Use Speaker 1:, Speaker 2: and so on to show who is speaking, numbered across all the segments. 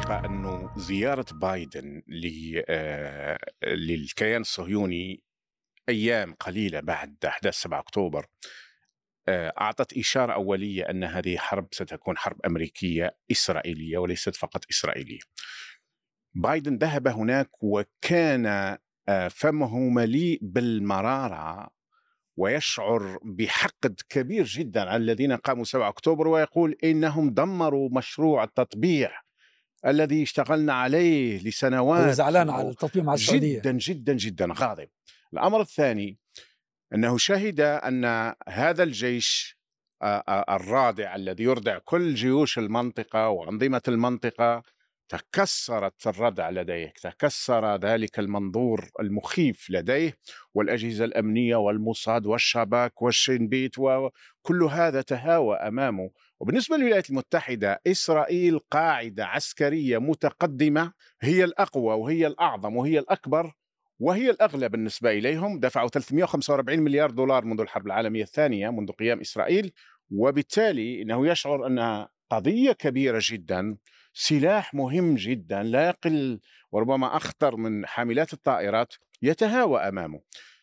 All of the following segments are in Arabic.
Speaker 1: الحقيقة أنه زيارة بايدن للكيان الصهيوني أيام قليلة بعد أحداث 7 أكتوبر أعطت إشارة أولية أن هذه حرب ستكون حرب أمريكية إسرائيلية وليست فقط إسرائيلية. بايدن ذهب هناك وكان فمه مليء بالمرارة ويشعر بحقد كبير جدا على الذين قاموا 7 أكتوبر ويقول إنهم دمروا مشروع التطبيع الذي اشتغلنا عليه لسنوات
Speaker 2: زعلان على التطبيع مع السعودية.
Speaker 1: جدا جدا جدا غاضب. الأمر الثاني أنه شهد أن هذا الجيش الرادع الذي يردع كل جيوش المنطقة وأنظمة المنطقة تكسرت الردع لديه تكسر ذلك المنظور المخيف لديه والأجهزة الأمنية والموساد والشباك والشين وكل هذا تهاوى أمامه. وبالنسبة للولايات المتحدة إسرائيل قاعدة عسكرية متقدمة هي الأقوى وهي الأعظم وهي الأكبر وهي الأغلى بالنسبة إليهم. دفعوا 345 مليار دولار منذ الحرب العالمية الثانية منذ قيام إسرائيل وبالتالي إنه يشعر أنها قضية كبيرة جدا سلاح مهم جدا لا يقل وربما أخطر من حاملات الطائرات يتهاوى أمامه.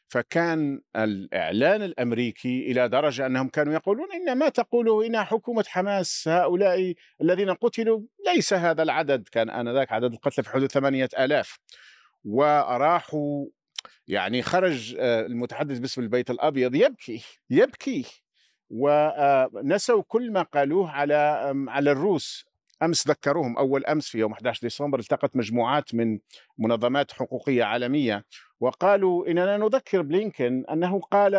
Speaker 1: فكان الإعلان الأمريكي إلى درجة أنهم كانوا يقولون إن ما تقوله إن حكومة حماس هؤلاء الذين قتلوا ليس هذا العدد كان آنذاك عدد القتلى في حدود ثمانية آلاف. وراحوا يعني خرج آه، المتحدث باسم البيت الأبيض يبكي يبكي. ونسوا كل ما قالوه على على الروس. أمس ذكروهم أول أمس في يوم 11 ديسمبر التقت مجموعات من منظمات حقوقية عالمية وقالوا إننا نذكر بلينكن أنه قال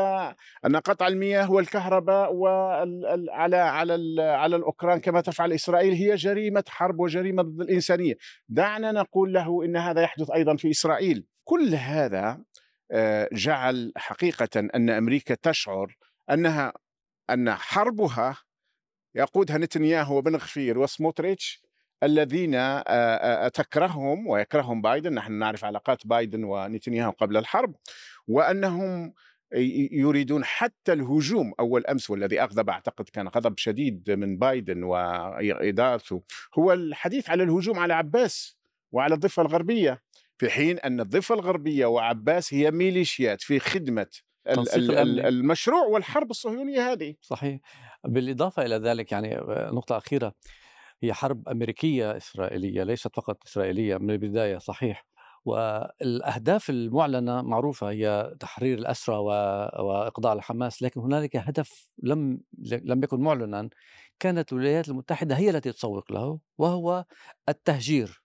Speaker 1: أن قطع المياه والكهرباء على على على الأوكران كما تفعل إسرائيل هي جريمة حرب وجريمة ضد الإنسانية. دعنا نقول له إن هذا يحدث أيضا في إسرائيل. كل هذا آه، جعل حقيقة أن أمريكا تشعر أنها أن حربها يقودها نتنياهو وبن غفير وسموتريتش الذين تكرههم ويكرههم بايدن نحن نعرف علاقات بايدن ونتنياهو قبل الحرب وأنهم يريدون حتى الهجوم أول أمس والذي أغضب أعتقد كان غضب شديد من بايدن وإدارته هو الحديث على الهجوم على عباس وعلى الضفة الغربية في حين أن الضفة الغربية وعباس هي ميليشيات في خدمة المشروع والحرب الصهيونية هذه.
Speaker 3: صحيح. بالإضافة إلى ذلك يعني آه، نقطة أخيرة. هي حرب أمريكية إسرائيلية ليست فقط إسرائيلية من البداية صحيح. والأهداف المعلنة معروفة هي تحرير الأسرى وإقضاء الحماس لكن هنالك هدف لم لم يكن معلنا كانت الولايات المتحدة هي التي تسوق له وهو التهجير.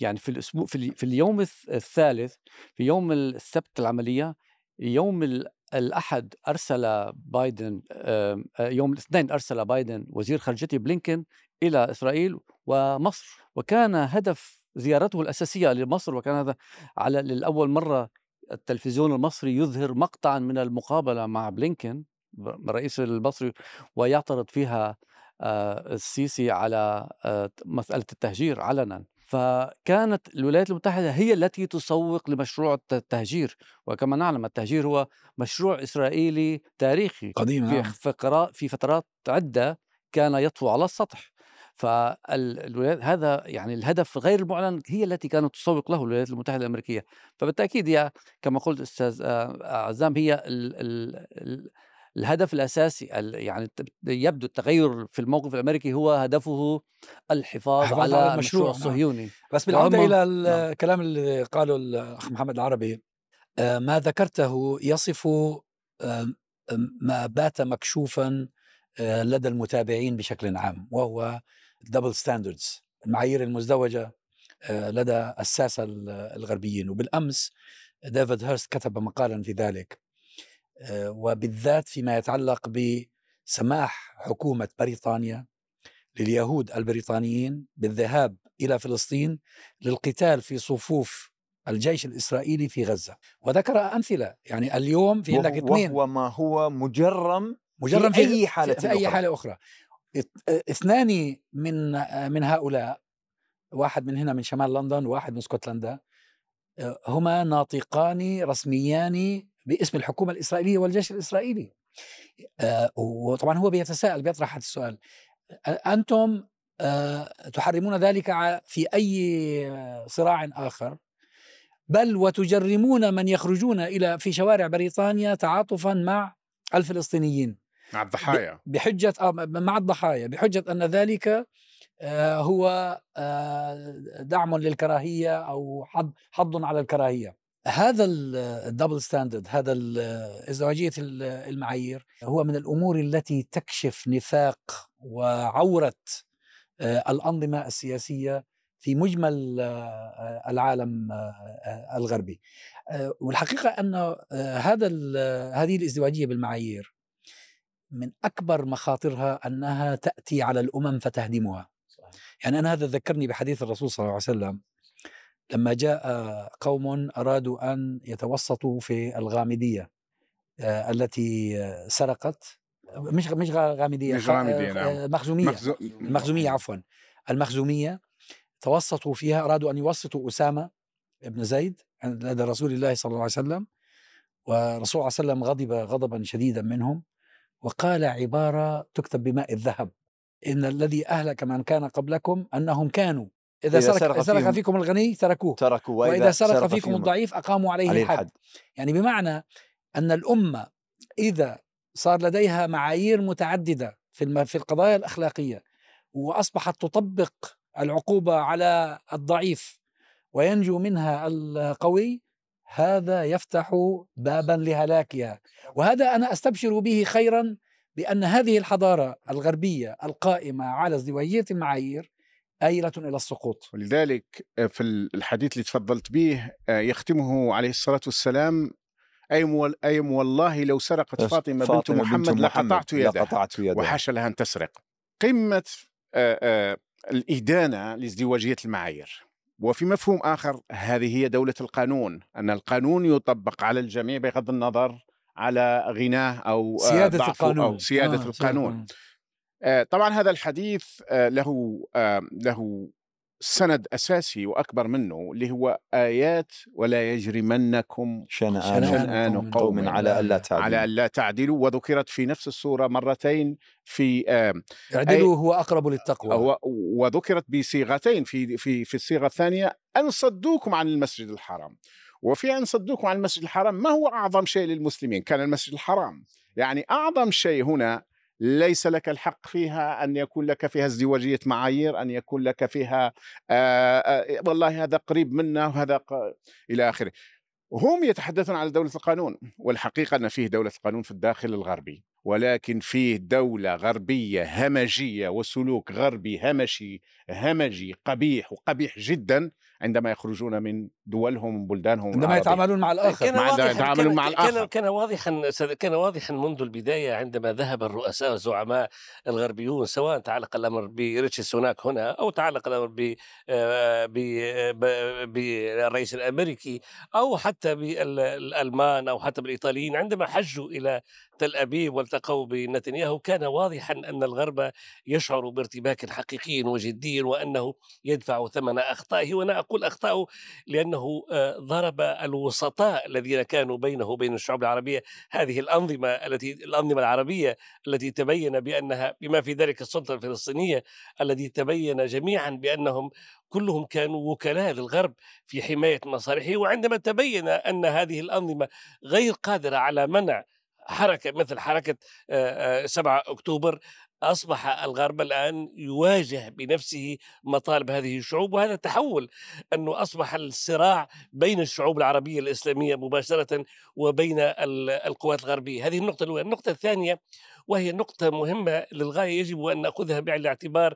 Speaker 3: يعني في الأسبوع في, في اليوم الثالث في يوم السبت العملية يوم الأحد أرسل بايدن آه، يوم الاثنين أرسل بايدن وزير خارجية بلينكن إلى إسرائيل ومصر وكان هدف زيارته الأساسية لمصر وكان هذا على لأول مرة التلفزيون المصري يظهر مقطعا من المقابلة مع بلينكن الرئيس المصري ويعترض فيها آه، السيسي على آه، مسألة التهجير علنا. فكانت الولايات المتحدة هي التي تسوق لمشروع التهجير. وكما نعلم التهجير هو مشروع إسرائيلي تاريخي.
Speaker 2: قديم
Speaker 3: في, نعم. في فترات عدة كان يطفو على السطح. فالولايات هذا يعني الهدف غير المعلن هي التي كانت تسوق له الولايات المتحدة الأمريكية فبالتأكيد هي كما قلت أستاذ آه، عزام هي ال ال الهدف الأساسي يعني يبدو التغير في الموقف الأمريكي هو هدفه الحفاظ على, على المشروع نعم. الصهيوني نعم.
Speaker 2: بس بالعودة إلى نعم. الكلام اللي قاله الاخ محمد العربي آه، ما ذكرته يصف ما بات مكشوفا آه، لدى المتابعين بشكل عام وهو double standards المعايير المزدوجة آه، لدى الساسة الغربيين. وبالأمس ديفيد هيرست كتب مقالا في ذلك آه، وبالذات فيما يتعلق بسماح حكومة بريطانيا لليهود البريطانيين بالذهاب إلى فلسطين للقتال في صفوف الجيش الإسرائيلي في غزة. وذكر أمثلة يعني اليوم في عندك اثنين.
Speaker 4: وهو ما هو مجرم مجرم في, في أي حالة
Speaker 2: في, في أي حالة أخرى. اثنان من من هؤلاء واحد من هنا من شمال لندن وواحد من اسكتلندا آه، هما ناطقان رسميان باسم الحكومة الإسرائيلية والجيش الإسرائيلي. آه وطبعا هو بيتساءل بيطرح هذا السؤال. أنتم تحرمون ذلك في أي صراع آخر؟ بل وتجرمون من يخرجون إلى في شوارع بريطانيا تعاطفا مع الفلسطينيين.
Speaker 1: مع الضحايا.
Speaker 2: بحجة مع الضحايا بحجة أن ذلك هو دعم للكراهية أو حض حض على الكراهية. هذا الدبل ستاندرد هذا إزدواجية المعايير هو من الأمور التي تكشف نفاق وعورة الأنظمة السياسية في مجمل العالم الغربي. والحقيقة أن هذا هذه الإزدواجية بالمعايير من أكبر مخاطرها أنها تأتي على الأمم فتهدمها. يعني أنا هذا ذكرني بحديث الرسول صلى الله عليه وسلم. لما جاء قوم أرادوا أن يتوسطوا في الغامدية آه، التي سرقت مش مش غامدية
Speaker 1: مش غامدية نعم.
Speaker 2: آه، مخزومية. المخزومية عفوا. المخزومية توسطوا فيها أرادوا أن يوسطوا أسامة ابن زيد لدى رسول الله صلى الله عليه وسلم والرسول صلى الله عليه وسلم غضب غضبا شديدا منهم. وقال عبارة تكتب بماء الذهب إن الذي أهلك من كان قبلكم أنهم كانوا إذا, إذا سرق, سرق فيهم, فيكم الغني تركوه
Speaker 4: تركوا
Speaker 2: وإذا, وإذا سرق, سرق فيكم الضعيف أقاموا عليه, عليه الحد. الحد يعني بمعنى أن الأمة إذا صار لديها معايير متعددة في في القضايا الأخلاقية وأصبحت تطبق العقوبة على الضعيف وينجو منها القوي هذا يفتح بابا لهلاكها. وهذا أنا أستبشر به خيرا بأن هذه الحضارة الغربية القائمة على ازدواجية المعايير آيلة إلى السقوط.
Speaker 1: ولذلك آه، في الحديث اللي تفضلت به آه، يختمه عليه الصلاة والسلام أيم, أيم والله لو سرقت فاطمة, فاطمة بنت محمد, بنت محمد لقطعت يدها, لقطعت يدها. وحاشا لها أن تسرق. قمة آه، الإدانة لازدواجية المعايير. وفي مفهوم آخر هذه هي دولة القانون أن القانون يطبق على الجميع بغض النظر على غناه أو
Speaker 2: سيادة القانون
Speaker 1: أو سيادة آه القانون. آه، طبعا هذا الحديث آه، له له سند أساسي وأكبر منه اللي هو آيات ولا يجرمنكم
Speaker 4: شنآن, شنآن قوم على ألا تعدلوا.
Speaker 1: على ألا تعدلوا وذكرت في نفس السوره مرتين في
Speaker 2: اعدلوا هو أقرب للتقوى.
Speaker 1: هو وذكرت بصيغتين في في في الصيغة الثانية أن صدوكم عن المسجد الحرام. وفي أن صدوكم عن المسجد الحرام ما هو أعظم شيء للمسلمين؟ كان المسجد الحرام. يعني أعظم شيء هنا ليس لك الحق فيها أن يكون لك فيها ازدواجية معايير أن يكون لك فيها آآ آآ والله هذا قريب منا وهذا إلى آخره. هم يتحدثون عن دولة القانون والحقيقة أن فيه دولة القانون في الداخل الغربي ولكن فيه دولة غربية همجية وسلوك غربي همشي همجي قبيح وقبيح جدا عندما يخرجون من دولهم من بلدانهم
Speaker 2: عندما يتعاملون مع الآخر.
Speaker 1: كان واضحا يتعاملون مع
Speaker 5: الآخر. كان, كان واضحا كان واضحا منذ البداية عندما ذهب الرؤساء والزعماء الغربيون سواء تعلق الأمر بريتشي سوناك هنا أو تعلق الأمر آه، بالرئيس الأمريكي أو حتى بالألمان أو حتى بالإيطاليين. عندما حجوا إلى تل أبيب والتقوا بنتنياهو كان واضحا أن الغرب يشعر بارتباك حقيقي وجدي وأنه يدفع ثمن أخطائه وأنا أقول أخطائه لأنه آه، ضرب الوسطاء الذين كانوا بينه وبين الشعوب العربية. هذه الأنظمة التي الأنظمة العربية التي تبين بأنها بما في ذلك السلطة الفلسطينية الذي تبين جميعا بأنهم كلهم كانوا وكلاء للغرب في حماية مصالحه. وعندما تبين أن هذه الأنظمة غير قادرة على منع حركة مثل حركة 7 أكتوبر أصبح الغرب الآن يواجه بنفسه مطالب هذه الشعوب وهذا تحول أنه أصبح الصراع بين الشعوب العربية الإسلامية مباشرة وبين القوات الغربية. هذه النقطة الأولى. النقطة الثانية وهي نقطة مهمة للغاية يجب أن نأخذها بعين الاعتبار.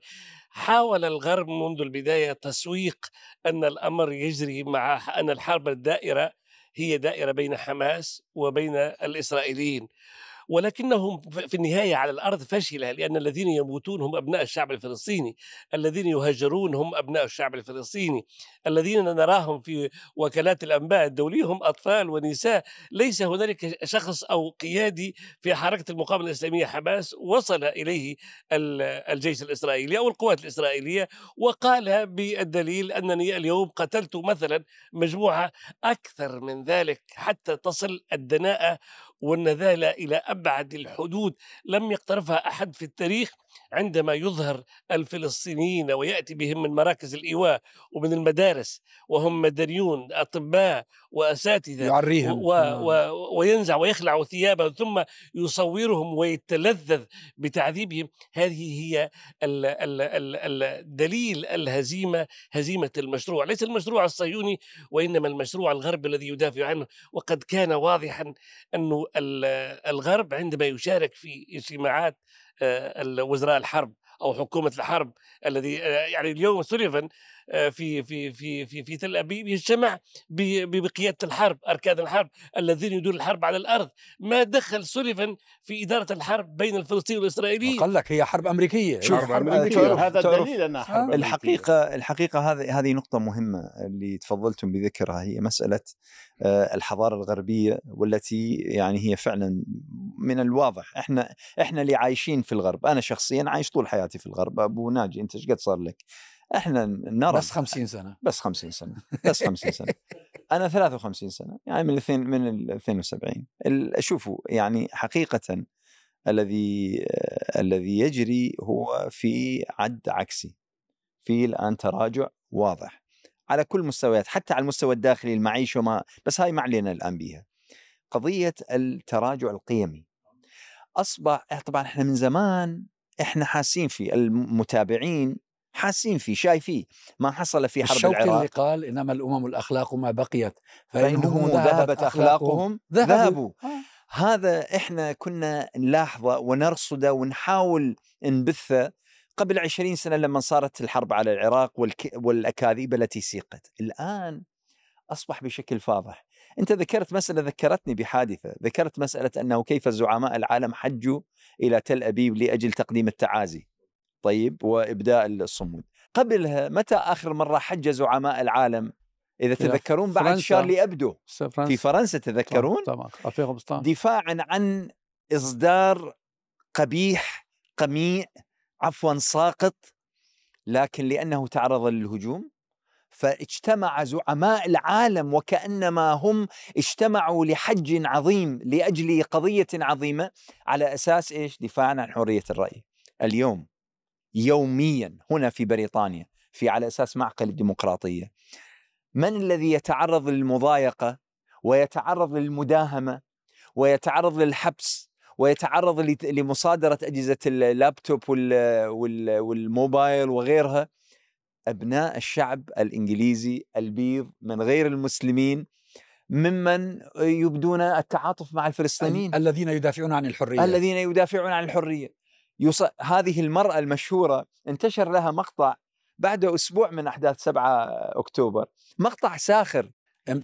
Speaker 5: حاول الغرب منذ البداية تسويق أن الأمر يجري مع أن الحرب الدائرة هي دائرة بين حماس وبين الإسرائيليين. ولكنهم في النهاية على الأرض فشلة لأن الذين يموتون هم أبناء الشعب الفلسطيني الذين يهجرون هم أبناء الشعب الفلسطيني الذين نراهم في وكالات الأنباء الدولية هم أطفال ونساء ليس هنالك شخص أو قيادي في حركة المقاومة الإسلامية حماس وصل إليه الجيش الإسرائيلي أو القوات الإسرائيلية وقال بالدليل أنني اليوم قتلت مثلا مجموعة أكثر من ذلك حتى تصل الدناءة والنذالة إلى أبعد الحدود لم يقترفها أحد في التاريخ. عندما يظهر الفلسطينيين ويأتي بهم من مراكز الإيواء ومن المدارس وهم مدنيون أطباء وأساتذة
Speaker 2: يعريهم.
Speaker 5: و و وينزع ويخلع ثيابه ثم يصورهم ويتلذذ بتعذيبهم. هذه هي الدليل الهزيمة هزيمة المشروع. ليس المشروع الصهيوني وإنما المشروع الغربي الذي يدافع عنه. وقد كان واضحا أن الغرب عندما يشارك في اجتماعات وزراء الحرب أو حكومة الحرب الذي يعني اليوم سوليفان آه، في في في في في تل ابيب يجتمع بقيادة الحرب أركان الحرب الذين يديرون الحرب على الأرض. ما دخل سوليفان في إدارة الحرب بين الفلسطيني والاسرائيلي
Speaker 2: قال لك هي حرب أمريكية.
Speaker 1: شوف حرب, حرب أمريكية. هذا دليل أنها حرب
Speaker 4: أمريكية. الحقيقة الحقيقة هذه هذه نقطة مهمة اللي تفضلتم بذكرها. هي مسألة آه، الحضارة الغربية والتي يعني هي فعلا من الواضح. إحنا إحنا اللي عايشين في الغرب. أنا شخصيا عايش طول حياتي في الغرب. أبو ناجي أنت إيش قد صار لك؟ إحنا نرى
Speaker 2: بس 50 سنة.
Speaker 4: بس 50 سنة بس 50 سنة. أنا 53 سنة يعني من الاثنين من ال 72 شوفوا يعني حقيقة الذي الذي يجري هو في عد عكسي. في الآن تراجع واضح. على كل مستويات حتى على المستوى الداخلي المعيشة وما بس هاي ما علينا الآن بها قضية التراجع القيمي. أصبح طبعا إحنا من زمان إحنا حاسين فيه المتابعين حاسين فيه شايفيه ما حصل في حرب العراق
Speaker 2: اللي قال إنما الأمم الأخلاق ما بقيت
Speaker 4: فإنهم ذهبت أخلاقهم. ذهبوا, ذهبوا. آه. هذا إحنا كنا نلاحظه ونرصده ونحاول نبثه قبل عشرين سنة لما صارت الحرب على العراق والأكاذيب التي سيقت. الآن أصبح بشكل فاضح. أنت ذكرت مسألة ذكرتني بحادثة. ذكرت مسألة أنه كيف زعماء العالم حجوا إلى تل أبيب لأجل تقديم التعازي. طيب وإبداء الصمود. قبلها متى آخر مرة حج زعماء العالم؟ إذا تذكرون بعد شارلي أبدو. في فرنسا. تذكرون؟
Speaker 3: طبعا
Speaker 4: دفاعا عن إصدار قبيح قميع عفوا ساقط لكن لأنه تعرض للهجوم. فاجتمع زعماء العالم وكأنما هم اجتمعوا لحج عظيم لأجل قضية عظيمة على أساس إيش؟ دفاعا عن حرية الرأي. اليوم. يوميا هنا في بريطانيا في على أساس معقل الديمقراطية. من الذي يتعرض للمضايقة ويتعرض للمداهمة ويتعرض للحبس ويتعرض لمصادرة أجهزة اللابتوب والموبايل وغيرها؟ أبناء الشعب الإنجليزي البيض من غير المسلمين ممن يبدون التعاطف مع الفلسطينيين.
Speaker 2: الذين يدافعون عن الحرية.
Speaker 4: الذين يدافعون عن الحرية. يص... هذه المرأة المشهورة انتشر لها مقطع بعد أسبوع من أحداث 7 أكتوبر. مقطع ساخر.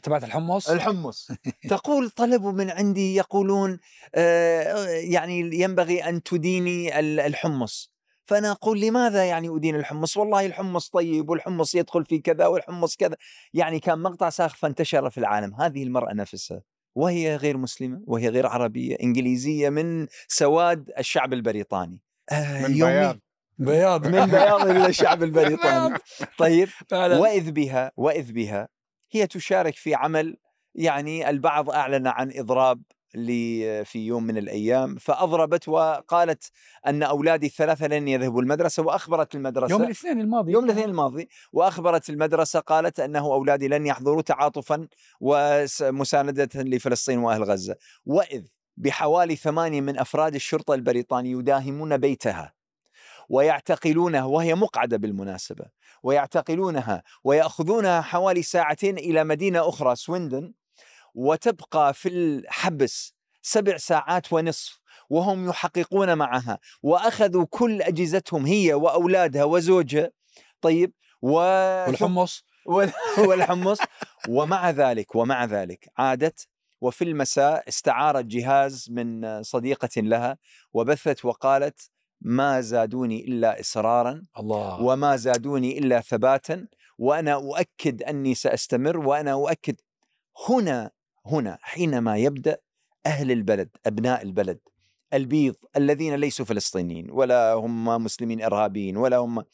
Speaker 2: تبعت الحمص؟
Speaker 4: الحمص. تقول طلبوا من عندي يقولون آه يعني ينبغي أن تديني الحمص. فأنا أقول لماذا يعني أدين الحمص؟ والله الحمص طيب والحمص يدخل في كذا والحمص كذا. يعني كان مقطع ساخر فانتشر في العالم. هذه المرأة نفسها. وهي غير مسلمة وهي غير عربية إنجليزية من سواد الشعب البريطاني.
Speaker 1: آه، من بياض.
Speaker 2: بياض.
Speaker 4: من بياض الشعب البريطاني. طيب وإذ بها وإذ بها هي تشارك في عمل يعني البعض أعلن عن إضراب لي في يوم من الأيام فأضربت وقالت أن أولادي الثلاثة لن يذهبوا المدرسة وأخبرت المدرسة.
Speaker 2: يوم الاثنين الماضي.
Speaker 4: يوم الاثنين الماضي. وأخبرت المدرسة قالت أنه أولادي لن يحضروا تعاطفا ومسانده لفلسطين وأهل غزة. وإذ بحوالي ثمانية من أفراد الشرطة البريطاني يداهمون بيتها ويعتقلونها وهي مقعدة بالمناسبة ويعتقلونها ويأخذونها حوالي ساعتين إلى مدينة أخرى سويندن وتبقى في الحبس سبع ساعات ونصف وهم يحققون معها وأخذوا كل أجهزتهم هي وأولادها وزوجها طيب و...
Speaker 2: والحمص؟
Speaker 4: والحمص ومع ذلك ومع ذلك عادت وفي المساء استعارت جهاز من صديقة لها وبثت وقالت ما زادوني إلا إصرارا
Speaker 2: الله.
Speaker 4: وما زادوني إلا ثباتا وأنا أؤكد أني سأستمر وأنا أؤكد هنا هنا حينما يبدأ أهل البلد أبناء البلد البيض الذين ليسوا فلسطينيين ولا هم مسلمين إرهابيين ولا هم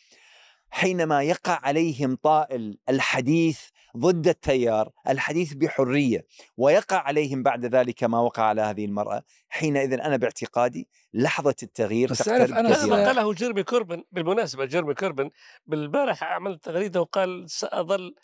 Speaker 4: حينما يقع عليهم طائل الحديث ضد التيار الحديث بحرية ويقع عليهم بعد ذلك ما وقع على هذه المرأة. حينئذ أنا باعتقادي لحظة التغيير
Speaker 2: بس تعرف أنا
Speaker 5: هذا ما قاله جيرمي كوربن بالمناسبة جيرمي كوربن بالبارحة عمل تغريدة وقال سأظل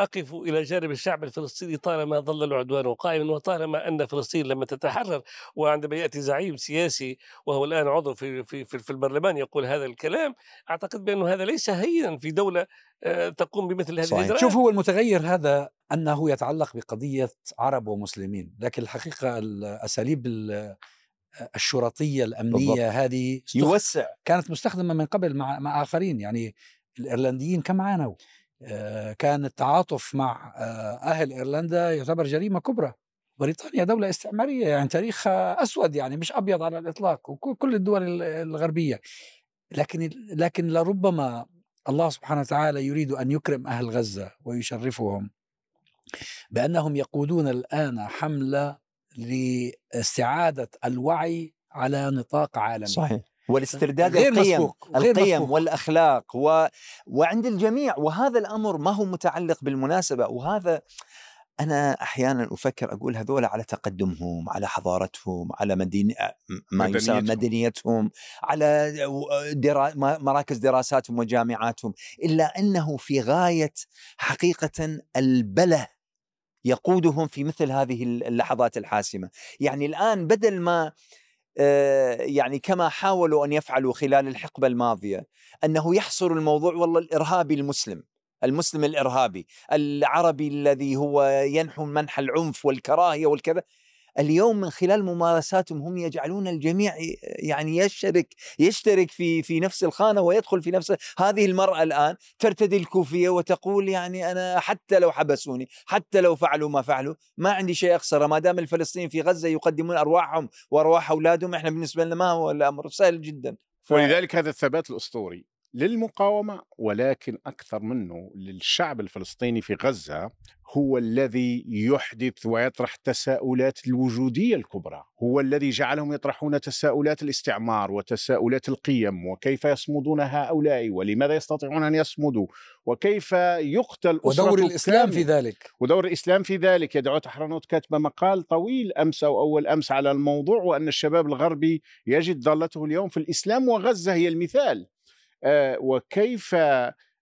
Speaker 5: أقف إلى جانب الشعب الفلسطيني طالما ظل العدوان قائما وطالما أن فلسطين لما تتحرر وعندما يأتي زعيم سياسي وهو الآن عضو في, في, في, في البرلمان يقول هذا الكلام أعتقد بأنه هذا ليس هينا في دولة آه، تقوم بمثل هذه الإجراءات.
Speaker 2: شوف هو المتغير هذا أنه يتعلق بقضية عرب ومسلمين لكن الحقيقة الأساليب الشرطية الأمنية بالضبط. هذه
Speaker 4: يوسع.
Speaker 2: كانت مستخدمة من قبل مع, مع آخرين يعني الإيرلنديين كم عانوا كان التعاطف مع آه، أهل إيرلندا يعتبر جريمة كبرى. بريطانيا دولة استعمارية يعني تاريخها أسود يعني مش أبيض على الإطلاق وكل الدول الغربية. لكن لكن لربما الله سبحانه وتعالى يريد أن يكرم أهل غزة ويشرفهم بأنهم يقودون الآن حملة لإستعادة الوعي على نطاق عالمي.
Speaker 4: صحيح. والاسترداد غير القيم مسبوق. غير القيم مسبوق. والأخلاق و... وعند الجميع وهذا الأمر ما هو متعلق بالمناسبة وهذا أنا أحيانا أفكر أقول هذول على تقدمهم على حضارتهم على مدين ما يسمى مدنيتهم على درا... مراكز دراساتهم وجامعاتهم إلا أنه في غاية حقيقة البلة يقودهم في مثل هذه اللحظات الحاسمة يعني الآن بدل ما يعني كما حاولوا أن يفعلوا خلال الحقبة الماضية أنه يحصر الموضوع والله الإرهابي المسلم المسلم الإرهابي العربي الذي هو ينحو منح العنف والكراهية والكذا. اليوم من خلال ممارساتهم هم يجعلون الجميع يعني يشترك يشترك في في نفس الخانة ويدخل في نفس هذه المرأة الآن ترتدي الكوفية وتقول يعني أنا حتى لو حبسوني حتى لو فعلوا ما فعلوا ما عندي شيء أخسره. ما دام الفلسطينيين في غزة يقدمون أرواحهم وأرواح أولادهم إحنا بالنسبة لنا ما هو الأمر؟ سهل جدا.
Speaker 1: ف... ولذلك هذا الثبات الأسطوري. للمقاومة ولكن أكثر منه للشعب الفلسطيني في غزة هو الذي يحدث ويطرح التساؤلات الوجودية الكبرى، هو الذي جعلهم يطرحون تساؤلات الاستعمار وتساؤلات القيم وكيف يصمدون هؤلاء ولماذا يستطيعون أن يصمدوا وكيف يقتل
Speaker 2: ودور الإسلام في ذلك.
Speaker 1: ودور الإسلام في ذلك. يدعو حرنوت كاتبه مقال طويل أمس أو أول أمس على الموضوع وأن الشباب الغربي يجد ضالته اليوم في الإسلام وغزة هي المثال. وكيف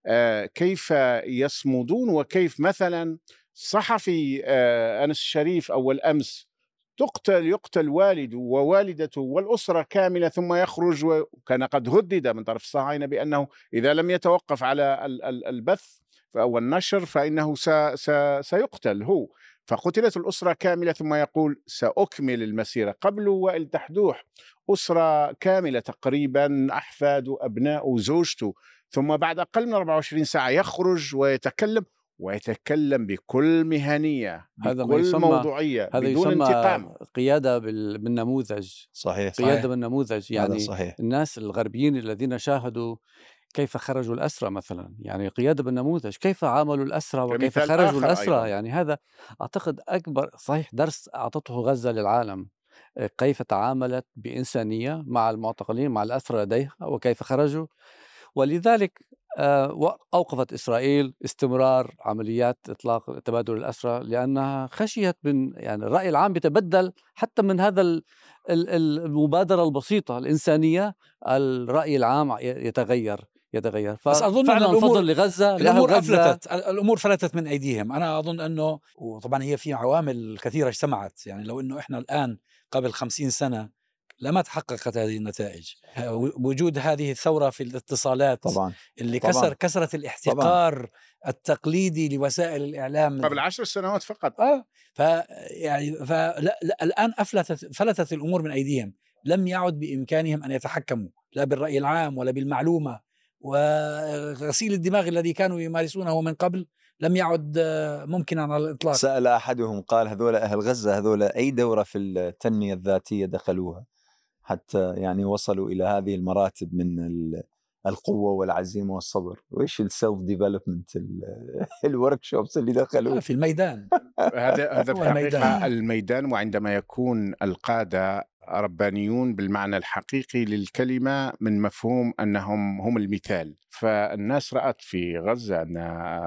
Speaker 1: آه، كيف يصمدون وكيف مثلا صحفي آه، أنس الشريف اول امس تقتل يقتل والده ووالدته والأسرة كاملة ثم يخرج وكان قد هدد من طرف الصهاينة بأنه إذا لم يتوقف على البث أو النشر فإنه سيقتل هو. فقتلت الأسرة كاملة ثم يقول سأكمل المسيرة قبل وائل تحدوح أسرة كاملة تقريبا أحفاد وأبناء وزوجته ثم بعد أقل من 24 ساعة يخرج ويتكلم ويتكلم بكل مهنية هذا بكل يسمى موضوعية
Speaker 3: هذا بدون يسمى انتقام قيادة بالنموذج
Speaker 4: صحيح
Speaker 3: قيادة صحيح. بالنموذج يعني صحيح. الناس الغربيين الذين شاهدوا كيف خرجوا الأسرى مثلا؟ يعني قيادة بالنموذج كيف عاملوا الأسرى وكيف خرجوا الأسرى؟ أيضا. يعني هذا أعتقد أكبر صحيح درس أعطته غزة للعالم. كيف تعاملت بإنسانية مع المعتقلين مع الأسرى لديها وكيف خرجوا. ولذلك آه، أوقفت إسرائيل استمرار عمليات إطلاق تبادل الأسرى لأنها خشيت من يعني الرأي العام بيتبدل حتى من هذا المبادرة البسيطة الإنسانية الرأي العام يتغير. يتغير.
Speaker 2: بس أظن فعلا الأمور لغزة الأمور أفلتت. الأمور فلتت من أيديهم. أنا أظن أنه وطبعا هي في عوامل كثيرة اجتمعت. يعني لو إنه إحنا الآن قبل خمسين سنة لما تحققت هذه النتائج وجود هذه الثورة في الاتصالات
Speaker 4: طبعا.
Speaker 2: اللي طبعا. كسر كسرت الاحتقار طبعا. التقليدي لوسائل الإعلام.
Speaker 1: قبل عشر سنوات فقط.
Speaker 2: آه. ف يعني فلا الآن أفلتت فلتت الأمور من أيديهم. لم يعد بإمكانهم أن يتحكموا لا بالرأي العام ولا بالمعلومة. وغسيل الدماغ الذي كانوا يمارسونه من قبل لم يعد ممكنا على الإطلاق.
Speaker 4: سأل أحدهم قال هذول أهل غزة هذول أي دورة في التنمية الذاتية دخلوها؟ حتى يعني وصلوا إلى هذه المراتب من القوة والعزيمة والصبر. وإيش ال self development ال work shops اللي دخلوا
Speaker 2: في الميدان.
Speaker 1: هذا هذا الميدان. الميدان وعندما يكون القادة ربانيون بالمعنى الحقيقي للكلمة من مفهوم أنهم هم المثال. فالناس رأت في غزة أن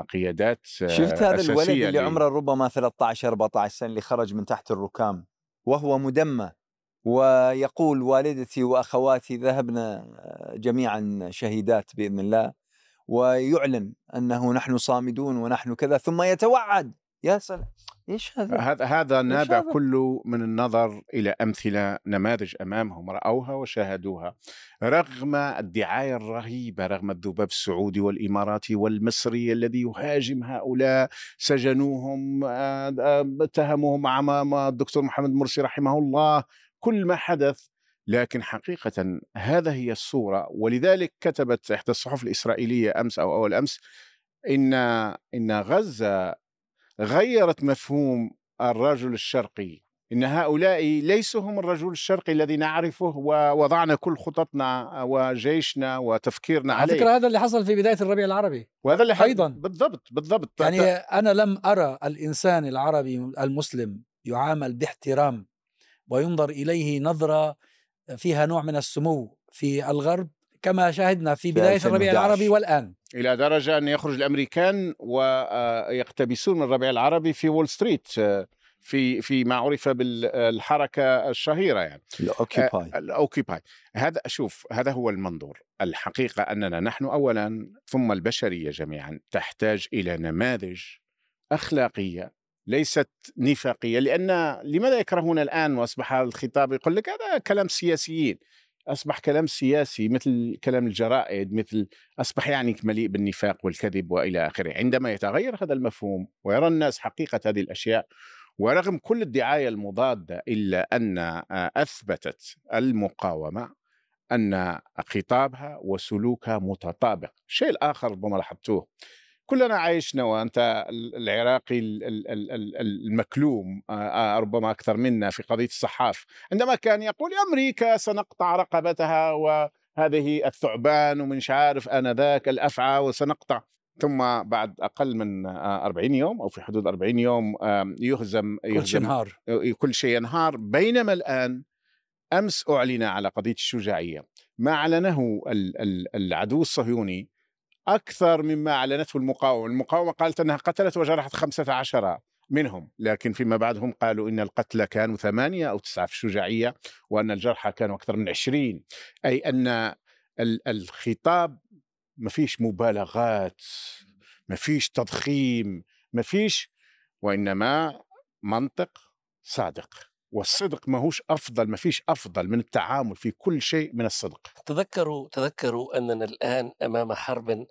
Speaker 1: قيادات
Speaker 4: شفت هذا الولد اللي عمره ربما 13 14 سنة اللي خرج من تحت الركام وهو مدمى ويقول والدتي وأخواتي ذهبنا جميعا شهيدات بإذن الله. ويعلن أنه نحن صامدون ونحن كذا ثم يتوعد. يا سلام! إيش هذا؟
Speaker 1: هذا هذا نابع هذا؟ كله من النظر إلى أمثلة نماذج أمامهم رأوها وشاهدوها رغم الدعاية الرهيبة رغم الذباب السعودي والإماراتي والمصري الذي يهاجم هؤلاء سجنوهم آه، آه، اتهموهم امام الدكتور محمد مرسي رحمه الله كل ما حدث لكن حقيقة هذا هي الصورة ولذلك كتبت إحدى الصحف الإسرائيلية أمس أو أول أمس إن إن غزة غيرت مفهوم الرجل الشرقي إن هؤلاء ليسوا هم الرجل الشرقي الذي نعرفه ووضعنا كل خططنا وجيشنا وتفكيرنا عليه.
Speaker 2: على فكرة هذا اللي حصل في بداية الربيع العربي.
Speaker 1: وهذا اللي أيضا. بالضبط بالضبط.
Speaker 2: يعني أنا لم أرى الإنسان العربي المسلم يعامل باحترام وينظر إليه نظرة فيها نوع من السمو في الغرب كما شاهدنا في بداية الربيع العربي والآن.
Speaker 1: إلى درجة أن يخرج الأمريكان ويقتبسون من الربيع العربي في وول ستريت في في ما عرف بالحركة الشهيرة يعني.
Speaker 4: ال
Speaker 1: Occupy ال Occupy هذا شوف هذا هو المنظور. الحقيقة أننا نحن اولا ثم البشرية جميعا تحتاج إلى نماذج أخلاقية ليست نفاقية لأن لماذا يكرهون الآن وأصبح الخطاب يقول لك هذا كلام سياسيين؟ أصبح كلام سياسي مثل كلام الجرائد مثل أصبح يعني مليء بالنفاق والكذب وإلى آخره. عندما يتغير هذا المفهوم ويرى الناس حقيقة هذه الأشياء ورغم كل الدعاية المضادة إلا أن أثبتت المقاومة أن خطابها وسلوكها متطابق. الشيء الآخر ربما لاحظتوه. كلنا عايشنا وأنت العراقي المكلوم ربما أكثر منا في قضية الصحاف. عندما كان يقول أمريكا سنقطع رقبتها وهذه الثعبان ومن عارف انذاك الأفعى وسنقطع. ثم بعد أقل من 40 يوم أو في حدود 40 يوم يهزم,
Speaker 2: يهزم كل شيء ينهار
Speaker 1: كل شيء ينهار بينما الآن أمس أعلن على قضية الشجاعية. ما أعلنه العدو الصهيوني أكثر مما أعلنته المقاومة. المقاومة قالت أنها قتلت وجرحت خمسة عشر منهم لكن فيما بعد هم قالوا إن القتلى كانوا ثمانية أو تسعة في الشجاعية وأن الجرحى كانوا أكثر من عشرين. أي أن الخطاب ما فيش مبالغات ما فيش تضخيم ما فيش وإنما منطق صادق. والصدق ماهوش أفضل ما فيش أفضل من التعامل في كل شيء من الصدق.
Speaker 5: تذكروا تذكروا أننا الآن أمام حرب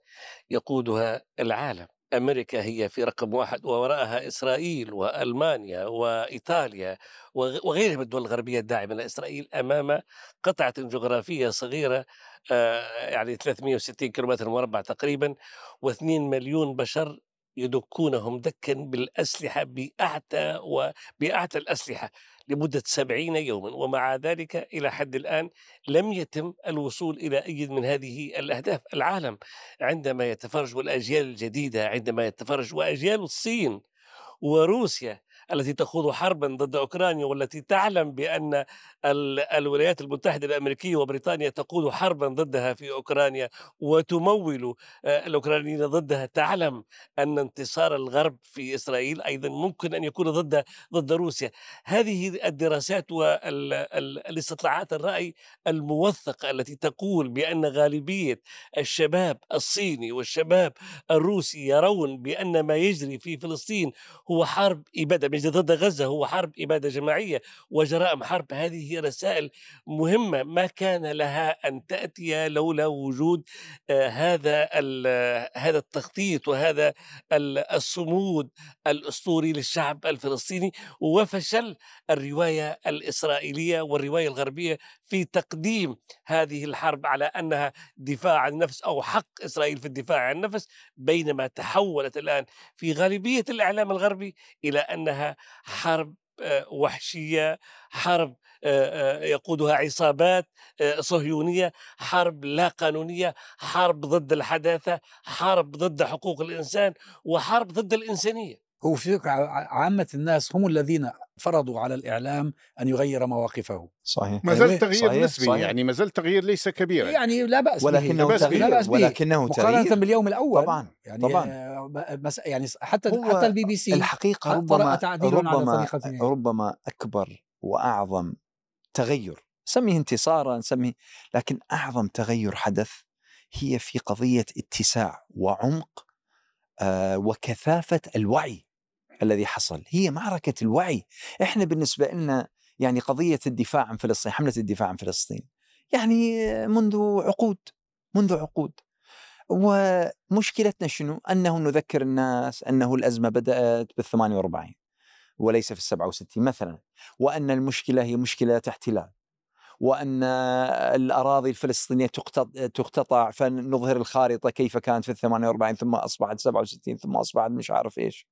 Speaker 5: يقودها العالم. أمريكا هي في رقم واحد ووراءها إسرائيل وألمانيا وإيطاليا وغيرها من الدول الغربية الداعمة لاسرائيل أمام قطعة جغرافية صغيرة آه، يعني 360 كيلومتر مربع تقريبا و2 مليون بشر يدكونهم دكا بالأسلحة بأعتى وباعتى الأسلحة. لمدة سبعين يوما ومع ذلك إلى حد الآن لم يتم الوصول إلى أي من هذه الأهداف. العالم عندما يتفرج والأجيال الجديدة عندما يتفرج وأجيال الصين وروسيا التي تخوض حربا ضد أوكرانيا والتي تعلم بأن الولايات المتحدة الأمريكية وبريطانيا تقود حربا ضدها في أوكرانيا وتمول آه، الأوكرانيين ضدها. تعلم أن انتصار الغرب في إسرائيل أيضا ممكن أن يكون ضد ضد روسيا. هذه الدراسات والاستطلاعات الرأي الموثقه التي تقول بأن غالبية الشباب الصيني والشباب الروسي يرون بأن ما يجري في فلسطين هو حرب إبادة مش ضد غزة هو حرب إبادة جماعية وجرائم حرب. هذه هي رسائل مهمة ما كان لها أن تأتي لولا وجود آه، هذا هذا التخطيط وهذا الصمود الأسطوري للشعب الفلسطيني. وفشل الرواية الإسرائيلية والرواية الغربية في تقديم هذه الحرب على أنها دفاع عن النفس أو حق إسرائيل في الدفاع عن النفس بينما تحولت الآن في غالبية الإعلام الغربي إلى أنها حرب آه، وحشية حرب آه، آه، يقودها عصابات صهيونية حرب لا قانونية حرب ضد الحداثة حرب ضد حقوق الإنسان وحرب ضد الإنسانية.
Speaker 2: هو في عامة الناس هم الذين فرضوا على الإعلام أن يغير مواقفه
Speaker 4: صحيح
Speaker 1: ما زال
Speaker 2: يعني
Speaker 1: تغيير
Speaker 4: صحيح،
Speaker 1: نسبي
Speaker 4: صحيح.
Speaker 1: يعني ما زال تغيير ليس كبيرا
Speaker 2: يعني لا بأس
Speaker 4: ولكنه
Speaker 2: به.
Speaker 4: تغيير
Speaker 2: لا بأس به.
Speaker 4: ولكنه
Speaker 2: مقارنة
Speaker 4: تغيير
Speaker 2: باليوم الأول
Speaker 4: طبعا
Speaker 2: يعني
Speaker 4: طبعا
Speaker 2: آه، مس يعني حتى حتى البي بي سي
Speaker 4: الحقيقة ربما ربما. ربما أكبر وأعظم تغير سميه انتصارا سميه لكن أعظم تغير حدث هي في قضية اتساع وعمق آه، وكثافة الوعي الذي حصل. هي معركة الوعي. إحنا بالنسبة لنا يعني قضية الدفاع عن فلسطين حملة الدفاع عن فلسطين. يعني منذ عقود منذ عقود. ومشكلتنا شنو؟ أنه نذكر الناس أنه الأزمة بدأت بال 48 وليس في ال 67 مثلا. وأن المشكلة هي مشكلة احتلال وأن الأراضي الفلسطينية تقتط- تقتطع فنظهر الخارطة كيف كانت في ال 48 ثم أصبحت 67 ثم أصبحت مش عارف إيش.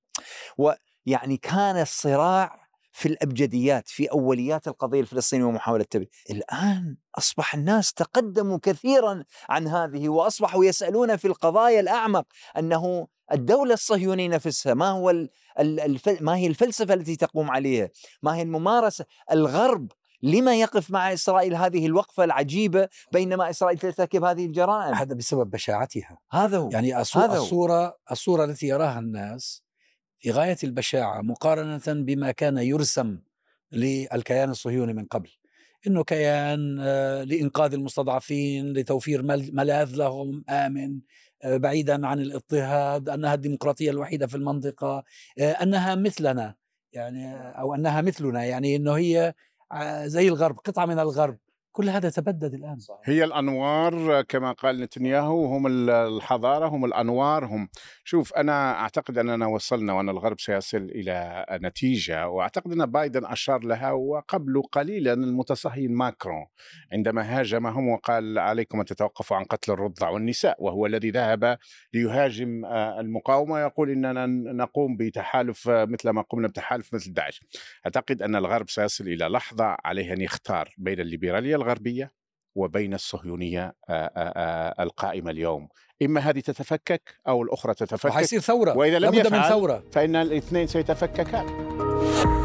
Speaker 4: ويعني كان الصراع في الأبجديات في أوليات القضية الفلسطينية ومحاولة تبرير الآن أصبح الناس تقدموا كثيرا عن هذه وأصبحوا يسألون في القضايا الأعمق أنه الدولة الصهيونية نفسها ما هو ال- ال- الف- ما هي الفلسفة التي تقوم عليها؟ ما هي الممارسة؟ الغرب لما يقف مع إسرائيل هذه الوقفة العجيبة بينما إسرائيل ترتكب هذه الجرائم؟
Speaker 2: هذا بسبب بشاعتها.
Speaker 4: هذا هو.
Speaker 2: يعني الصو-
Speaker 4: هذا هو.
Speaker 2: الصورة الصورة التي يراها الناس غاية البشاعة مقارنة بما كان يرسم للكيان الصهيوني من قبل. إنه كيان آه، لإنقاذ المستضعفين لتوفير مل- ملاذ لهم آمن آه، بعيدا عن الاضطهاد أنها الديمقراطية الوحيدة في المنطقة آه، أنها مثلنا يعني أو أنها مثلنا يعني إنه هي زي الغرب قطعة من الغرب. كل هذا تبدد الآن.
Speaker 1: هي الأنوار كما قال نتنياهو هم ال- الحضارة هم الأنوار هم. شوف أنا أعتقد أننا وصلنا وأن الغرب سيصل إلى نتيجة وأعتقد أن بايدن أشار لها وقبل قليلا المتصهين ماكرون. عندما هاجمهم وقال عليكم أن تتوقفوا عن قتل الرضع والنساء وهو الذي ذهب ليهاجم آه، المقاومة يقول إننا نقوم بتحالف آه، مثل ما قمنا بتحالف مثل داعش. أعتقد أن الغرب سيصل إلى لحظة عليه أن يختار بين الليبرالية الغربية وبين الصهيونية آه، آه، آه، القائمة اليوم. إما هذه تتفكك أو الأخرى تتفكك
Speaker 2: وحيصير ثورة.
Speaker 1: وإذا لم
Speaker 2: لابد من
Speaker 1: يفعل
Speaker 2: ثورة.
Speaker 1: فإن الاثنين سيتفككان.